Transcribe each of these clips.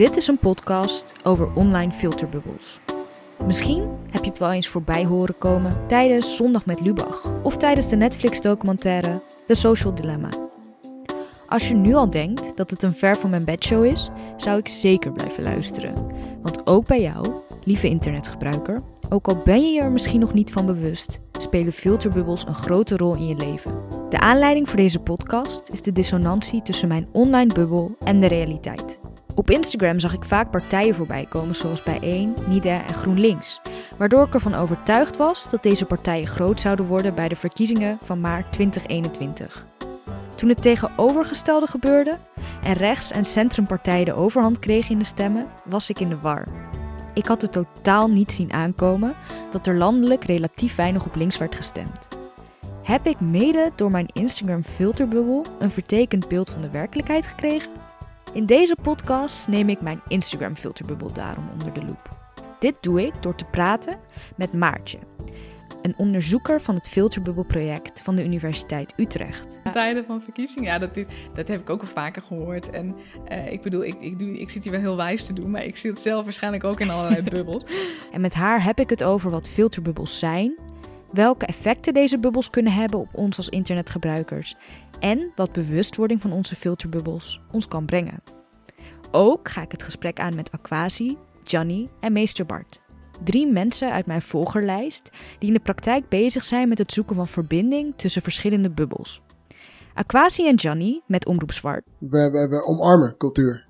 Dit is een podcast over online filterbubbels. Misschien heb je het wel eens voorbij horen komen tijdens Zondag met Lubach of tijdens de Netflix-documentaire The Social Dilemma. Als je nu al denkt dat het een ver van mijn bedshow is, zou ik zeker blijven luisteren. Want ook bij jou, lieve internetgebruiker, ook al ben je er misschien nog niet van bewust, spelen filterbubbels een grote rol in je leven. De aanleiding voor deze podcast is de dissonantie tussen mijn online bubbel en de realiteit. Op Instagram zag ik vaak partijen voorbij komen zoals Bijeen, NIDA en GroenLinks, waardoor ik ervan overtuigd was dat deze partijen groot zouden worden bij de verkiezingen van maart 2021. Toen het tegenovergestelde gebeurde en rechts- en centrumpartijen de overhand kregen in de stemmen, was ik in de war. Ik had het totaal niet zien aankomen dat er landelijk relatief weinig op links werd gestemd. Heb ik mede door mijn Instagram filterbubbel een vertekend beeld van de werkelijkheid gekregen? In deze podcast neem ik mijn Instagram filterbubbel daarom onder de loep. Dit doe ik door te praten met Maartje, een onderzoeker van het filterbubbelproject van de Universiteit Utrecht. Tijden van verkiezingen, ja, dat, dat heb ik ook al vaker gehoord. En uh, ik bedoel, ik, ik, doe, ik zit hier wel heel wijs te doen, maar ik zit zelf waarschijnlijk ook in allerlei bubbels. en met haar heb ik het over wat filterbubbels zijn, welke effecten deze bubbels kunnen hebben op ons als internetgebruikers en wat bewustwording van onze filterbubbels ons kan brengen. Ook ga ik het gesprek aan met Aquasi, Johnny en Meester Bart. Drie mensen uit mijn volgerlijst die in de praktijk bezig zijn met het zoeken van verbinding tussen verschillende bubbels. Aquasi en Johnny met Omroep Zwart. We, we, we omarmen cultuur.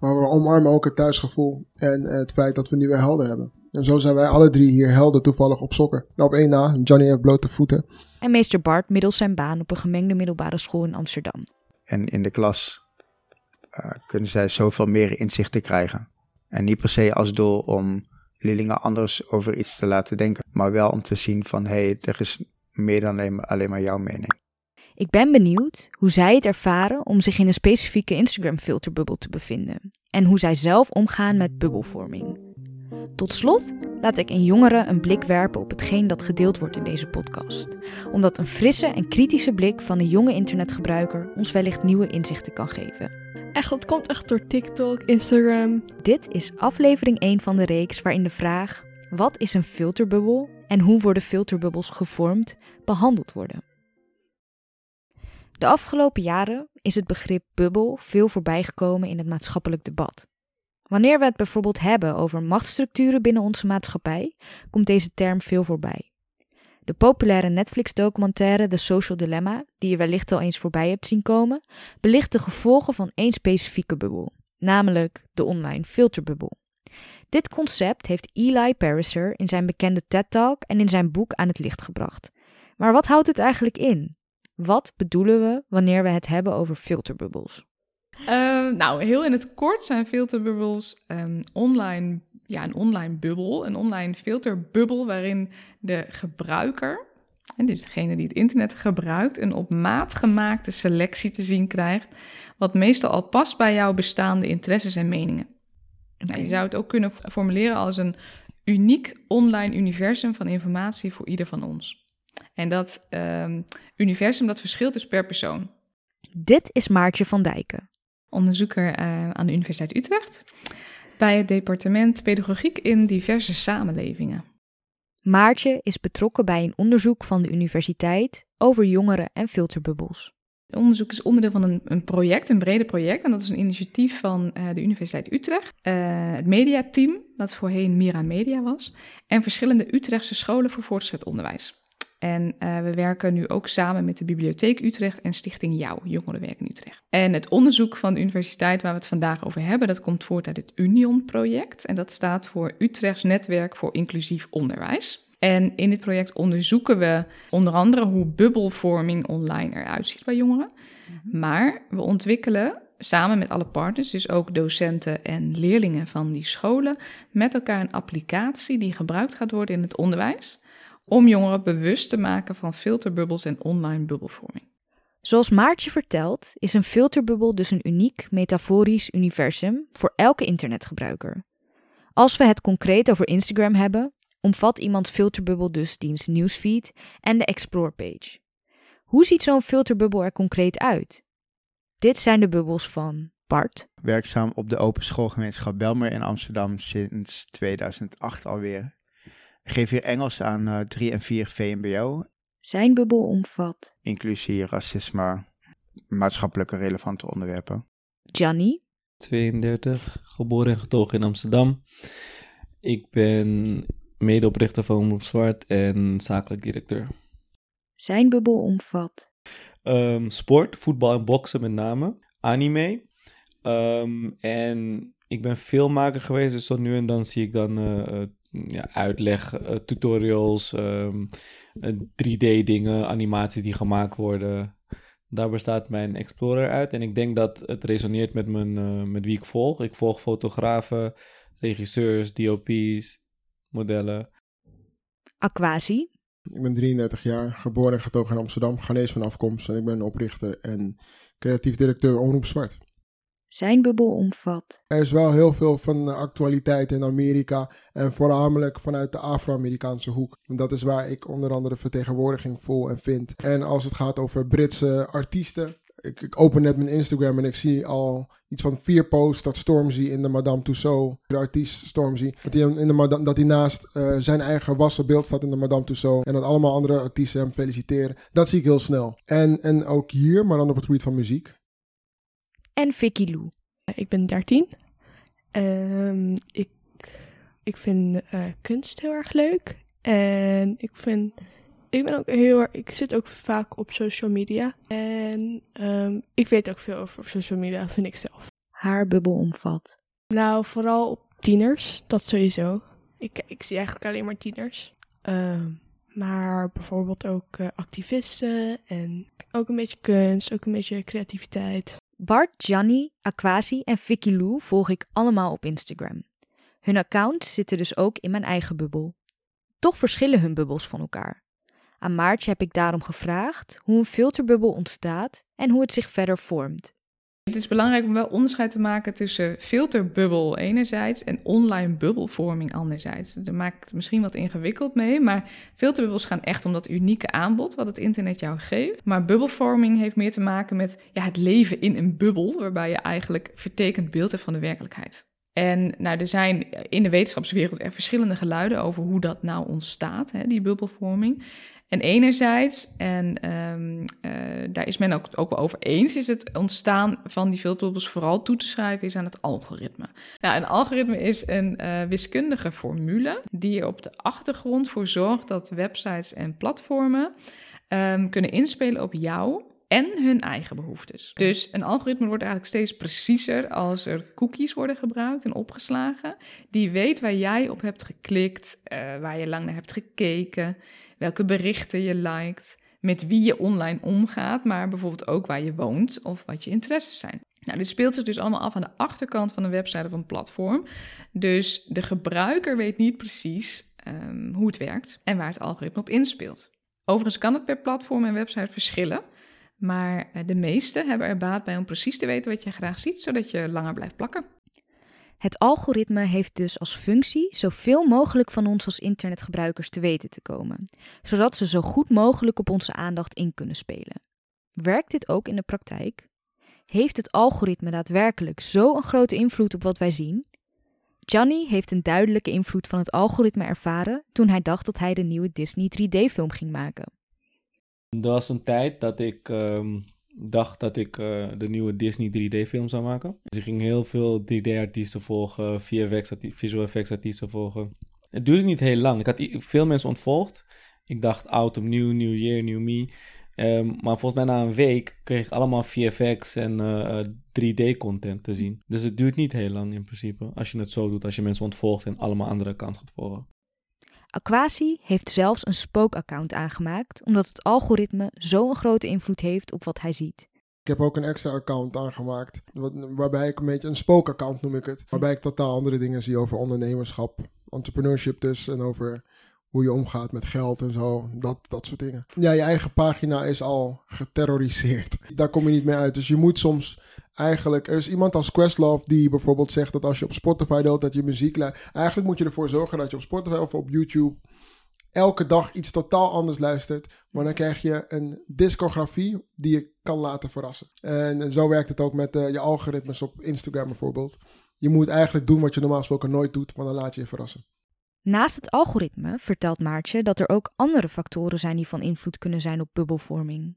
Maar we omarmen ook het thuisgevoel en het feit dat we nieuwe helden hebben. En zo zijn wij alle drie hier helden toevallig op sokken. Nou, op één na, Johnny heeft blote voeten. En meester Bart middels zijn baan op een gemengde middelbare school in Amsterdam. En in de klas uh, kunnen zij zoveel meer inzichten krijgen. En niet per se als doel om leerlingen anders over iets te laten denken, maar wel om te zien van hé, hey, er is meer dan alleen maar, alleen maar jouw mening. Ik ben benieuwd hoe zij het ervaren om zich in een specifieke Instagram filterbubbel te bevinden en hoe zij zelf omgaan met bubbelvorming. Tot slot laat ik in jongeren een blik werpen op hetgeen dat gedeeld wordt in deze podcast, omdat een frisse en kritische blik van een jonge internetgebruiker ons wellicht nieuwe inzichten kan geven. Echt, dat komt echt door TikTok, Instagram. Dit is aflevering 1 van de reeks waarin de vraag: wat is een filterbubbel en hoe worden filterbubbels gevormd, behandeld worden. De afgelopen jaren is het begrip bubbel veel voorbijgekomen in het maatschappelijk debat. Wanneer we het bijvoorbeeld hebben over machtsstructuren binnen onze maatschappij, komt deze term veel voorbij. De populaire Netflix-documentaire The Social Dilemma, die je wellicht al eens voorbij hebt zien komen, belicht de gevolgen van één specifieke bubbel, namelijk de online filterbubbel. Dit concept heeft Eli Pariser in zijn bekende TED-talk en in zijn boek aan het licht gebracht. Maar wat houdt het eigenlijk in? Wat bedoelen we wanneer we het hebben over filterbubbels? Uh, nou, heel in het kort zijn filterbubbels um, online, ja, een online bubbel, een online filterbubbel waarin de gebruiker, en dus degene die het internet gebruikt, een op maat gemaakte selectie te zien krijgt, wat meestal al past bij jouw bestaande interesses en meningen. Okay. Nou, je zou het ook kunnen formuleren als een uniek online universum van informatie voor ieder van ons. En dat um, universum dat verschilt dus per persoon. Dit is Maartje van Dijken onderzoeker uh, aan de Universiteit Utrecht bij het departement Pedagogiek in diverse samenlevingen. Maartje is betrokken bij een onderzoek van de universiteit over jongeren en filterbubbels. Het onderzoek is onderdeel van een, een, project, een breder project. En dat is een initiatief van uh, de Universiteit Utrecht. Uh, het mediateam, wat voorheen Mira Media was. En verschillende Utrechtse scholen voor voortgezet onderwijs. En uh, we werken nu ook samen met de Bibliotheek Utrecht en Stichting Jouw, Jongerenwerk in Utrecht. En het onderzoek van de universiteit waar we het vandaag over hebben, dat komt voort uit het Union-project. En dat staat voor Utrechts Netwerk voor Inclusief Onderwijs. En in dit project onderzoeken we onder andere hoe bubbelvorming online eruit ziet bij jongeren. Mhm. Maar we ontwikkelen samen met alle partners, dus ook docenten en leerlingen van die scholen, met elkaar een applicatie die gebruikt gaat worden in het onderwijs om jongeren bewust te maken van filterbubbels en online bubbelvorming. Zoals Maartje vertelt, is een filterbubbel dus een uniek metaforisch universum voor elke internetgebruiker. Als we het concreet over Instagram hebben, omvat iemands filterbubbel dus diens nieuwsfeed en de explore page. Hoe ziet zo'n filterbubbel er concreet uit? Dit zijn de bubbels van Bart, Werkzaam op de open schoolgemeenschap Belmer in Amsterdam sinds 2008 alweer. Geef hier Engels aan eh, 3 en 4 VMBO, zijn bubbel omvat inclusie, racisme, maatschappelijke relevante onderwerpen. Gianni, 32, geboren en getogen in Amsterdam. Ik ben medeoprichter van Omroep Zwart en zakelijk directeur. zijn bubbel omvat Ehm, sport, voetbal en boksen met name. Anime. Ehm, en ik ben filmmaker geweest, dus zo nu en dan zie ik dan eh, eh, ja, uitleg, eh, tutorials, ehm, 3D-dingen, animaties die gemaakt worden. Daar bestaat mijn Explorer uit. En ik denk dat het resoneert met, mijn, eh, met wie ik volg. Ik volg fotografen, regisseurs, DOP's, modellen. Aquasi, Ik ben 33 jaar, geboren en getogen in Amsterdam, Ghanese van afkomst. En ik ben oprichter en creatief directeur Omroep Zwart. Zijn bubbel omvat Er is wel heel veel van de actualiteit in Amerika en voornamelijk vanuit de Afro-Amerikaanse hoek. En dat is waar ik onder andere vertegenwoordiging voel en vind. En als het gaat over Britse artiesten, ik, ik open net mijn Instagram en ik zie al iets van vier posts dat Stormzy in de Madame Tussauds, de artiest Stormzy, dat hij, in de Madame, dat hij naast eh, zijn eigen wassen beeld staat in de Madame Tussauds en dat allemaal andere artiesten hem feliciteren. Dat zie ik heel snel. En, en ook hier, maar dan op het gebied van muziek. En Vicky Lou. Ik ben 13. Ehm, ik, ik vind eh, kunst heel erg leuk. En ik vind. Ik ben ook heel erg. Ik zit ook vaak op social media. En ehm, ik weet ook veel over social media, vind ik zelf. Haar bubbel omvat Nou, vooral op tieners, dat sowieso. Ik, ik zie eigenlijk alleen maar tieners. Ehm, maar bijvoorbeeld ook eh, activisten en ook een beetje kunst, ook een beetje creativiteit. Bart, Gianni, Aquasi en Vicky Lou volg ik allemaal op Instagram. Hun accounts zitten dus ook in mijn eigen bubbel. Toch verschillen hun bubbels van elkaar. Aan Maartje heb ik daarom gevraagd hoe een filterbubbel ontstaat en hoe het zich verder vormt. Het is belangrijk om wel onderscheid te maken tussen filterbubbel enerzijds en online bubbelvorming anderzijds. Daar maak ik het misschien wat ingewikkeld mee, maar filterbubbels gaan echt om dat unieke aanbod wat het internet jou geeft. Maar bubbelvorming heeft meer te maken met ja, het leven in een bubbel, waarbij je eigenlijk vertekend beeld hebt van de werkelijkheid. En nou, er zijn in de wetenschapswereld er verschillende geluiden over hoe dat nou ontstaat, hè, die bubbelvorming. En enerzijds, en ehm, eh, daar is men ook, ook wel over eens, is het ontstaan van die filterbubbels vooral toe te schrijven is aan het algoritme. Een algoritme is een eh, wiskundige formule die er op de achtergrond voor zorgt dat websites en platformen ehm, kunnen inspelen op jou en hun eigen behoeftes. Dus een algoritme wordt eigenlijk steeds preciezer als er cookies worden gebruikt en opgeslagen. Die weet waar jij op hebt geklikt, eh, waar je lang naar hebt gekeken, welke berichten je liked, met wie je online omgaat, maar bijvoorbeeld ook waar je woont of wat je interesses zijn. Nou, dit speelt zich dus allemaal af aan de achterkant van de website of een platform. Dus de gebruiker weet niet precies ehm, hoe het werkt en waar het algoritme op inspeelt. Overigens kan het per platform en website verschillen. Maar eh, de meeste hebben er baat bij om precies te weten wat je graag ziet, zodat je langer blijft plakken. Het algoritme heeft dus als functie zoveel mogelijk van ons als internetgebruikers te weten te komen, zodat ze zo goed mogelijk op onze aandacht in kunnen spelen. Werkt dit ook in de praktijk? Heeft het algoritme daadwerkelijk zo een grote invloed op wat wij zien? Johnny heeft een duidelijke invloed van het algoritme ervaren toen hij dacht dat hij de nieuwe Disney 3D-film ging maken. Er was een tijd dat ik ehm, dacht dat ik eh, de nieuwe Disney 3D-film zou maken. Dus ik ging heel veel 3D-artiesten volgen, VFX visual effects artiesten volgen. Het duurde niet heel lang. Ik had veel mensen ontvolgd. Ik dacht oud opnieuw, new year, new me. Ehm, maar volgens mij na een week kreeg ik allemaal VFX en eh, eh, 3D-content te zien. Dus het duurt niet heel lang in principe. Als je het zo doet, als je mensen ontvolgt en allemaal andere accounts gaat volgen. Aquasi heeft zelfs een spookaccount aangemaakt, omdat het algoritme zo'n grote invloed heeft op wat hij ziet. Ik heb ook een extra account aangemaakt, waarbij ik een beetje een spookaccount noem ik het. Waarbij ik totaal andere dingen zie over ondernemerschap, entrepreneurship dus en over hoe je omgaat met geld en zo, dat, dat soort dingen. Ja, je eigen pagina is al geterroriseerd. Daar kom je niet mee uit. Dus je moet soms eigenlijk... Er is iemand als Questlove die bijvoorbeeld zegt dat als je op Spotify deelt dat je muziek... lu- Eigenlijk moet je ervoor zorgen dat je op Spotify of op YouTube elke dag iets totaal anders luistert. Maar dan krijg je een discografie die je kan laten verrassen. En zo werkt het ook met uh, je algoritmes op Instagram bijvoorbeeld. Je moet eigenlijk doen wat je normaal gesproken nooit doet, want dan laat je je verrassen. Naast het algoritme vertelt Maartje dat er ook andere factoren zijn die van invloed kunnen zijn op bubbelvorming.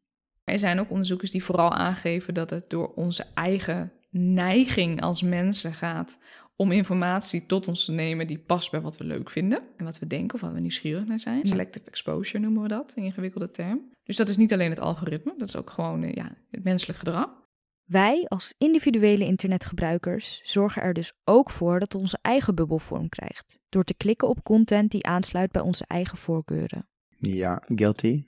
Er zijn ook onderzoekers die vooral aangeven dat het door onze eigen neiging als mensen gaat om informatie tot ons te nemen die past bij wat we leuk vinden en wat we denken of wat we nieuwsgierig naar zijn. Selective exposure noemen we dat, een ingewikkelde term. Dus dat is niet alleen het algoritme, dat is ook gewoon eh, ja, het menselijk gedrag. Wij als individuele internetgebruikers zorgen er dus ook voor dat onze eigen bubbel vorm krijgt, door te klikken op content die aansluit bij onze eigen voorkeuren. Ja, guilty.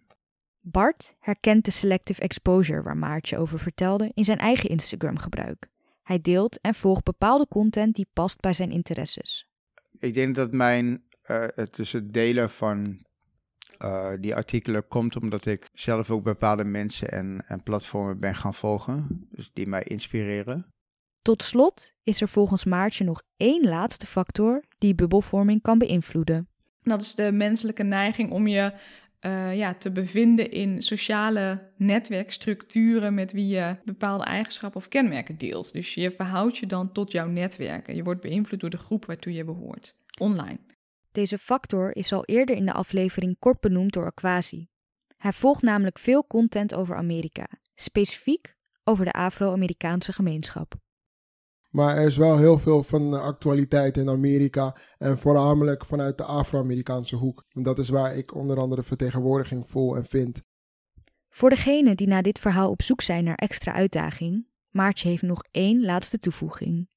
Bart herkent de selective exposure waar Maartje over vertelde in zijn eigen Instagram-gebruik. Hij deelt en volgt bepaalde content die past bij zijn interesses. Ik denk dat mijn uh, het delen van uh, die artikelen komt omdat ik zelf ook bepaalde mensen en, en platformen ben gaan volgen, dus die mij inspireren. Tot slot is er volgens Maartje nog één laatste factor die bubbelvorming kan beïnvloeden. Dat is de menselijke neiging om je uh, ja, te bevinden in sociale netwerkstructuren met wie je bepaalde eigenschappen of kenmerken deelt. Dus je verhoudt je dan tot jouw netwerken. Je wordt beïnvloed door de groep waartoe je behoort, online. Deze factor is al eerder in de aflevering kort benoemd door Aquasi. Hij volgt namelijk veel content over Amerika, specifiek over de Afro-Amerikaanse gemeenschap. Maar er is wel heel veel van actualiteit in Amerika en voornamelijk vanuit de Afro-Amerikaanse hoek. En dat is waar ik onder andere vertegenwoordiging voel en vind. Voor degenen die na dit verhaal op zoek zijn naar extra uitdaging, Maartje heeft nog één laatste toevoeging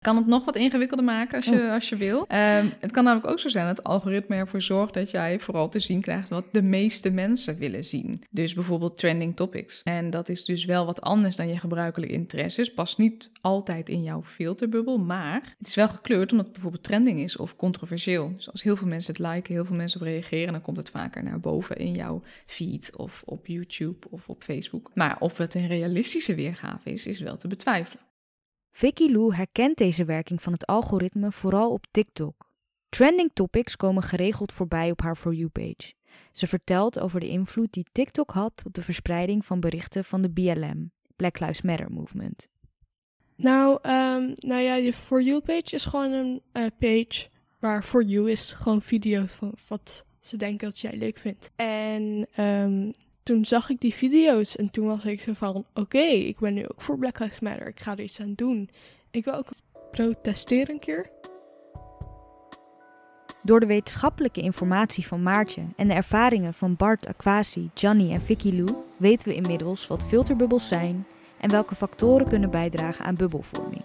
kan het nog wat ingewikkelder maken als je, oh. als je wil. Ehm, het kan namelijk ook zo zijn dat het algoritme ervoor zorgt dat jij vooral te zien krijgt wat de meeste mensen willen zien. Dus bijvoorbeeld trending topics. En dat is dus wel wat anders dan je gebruikelijke interesses. Past niet altijd in jouw filterbubbel, maar het is wel gekleurd omdat het bijvoorbeeld trending is of controversieel. Dus als heel veel mensen het liken, heel veel mensen op reageren, dan komt het vaker naar boven in jouw feed of op YouTube of op Facebook. Maar of het een realistische weergave is, is wel te betwijfelen. Vicky Lou herkent deze werking van het algoritme vooral op TikTok. Trending topics komen geregeld voorbij op haar For You-page. Ze vertelt over de invloed die TikTok had op de verspreiding van berichten van de BLM, Black Lives Matter Movement. Nou, um, nou ja, je For You-page is gewoon een uh, page waar For You is gewoon video's van wat ze denken dat jij leuk vindt. En um, toen zag ik die video's en toen was ik zo van: oké, ik ben nu ook voor Black Lives Matter. Ik ga er iets aan doen. Ik wil ook protesteren een keer. Door de wetenschappelijke informatie van Maartje en de ervaringen van Bart, Aquasi, Johnny en Vicky Lou weten we inmiddels wat filterbubbels zijn en welke factoren kunnen bijdragen aan bubbelvorming.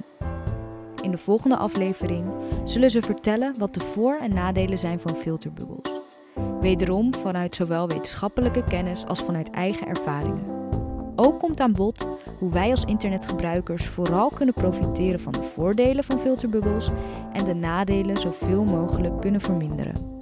In de volgende aflevering zullen ze vertellen wat de voor- en nadelen zijn van filterbubbels. Wederom vanuit zowel wetenschappelijke kennis als vanuit eigen ervaringen. Ook komt aan bod hoe wij als internetgebruikers vooral kunnen profiteren van de voordelen van filterbubbels en de nadelen zoveel mogelijk kunnen verminderen.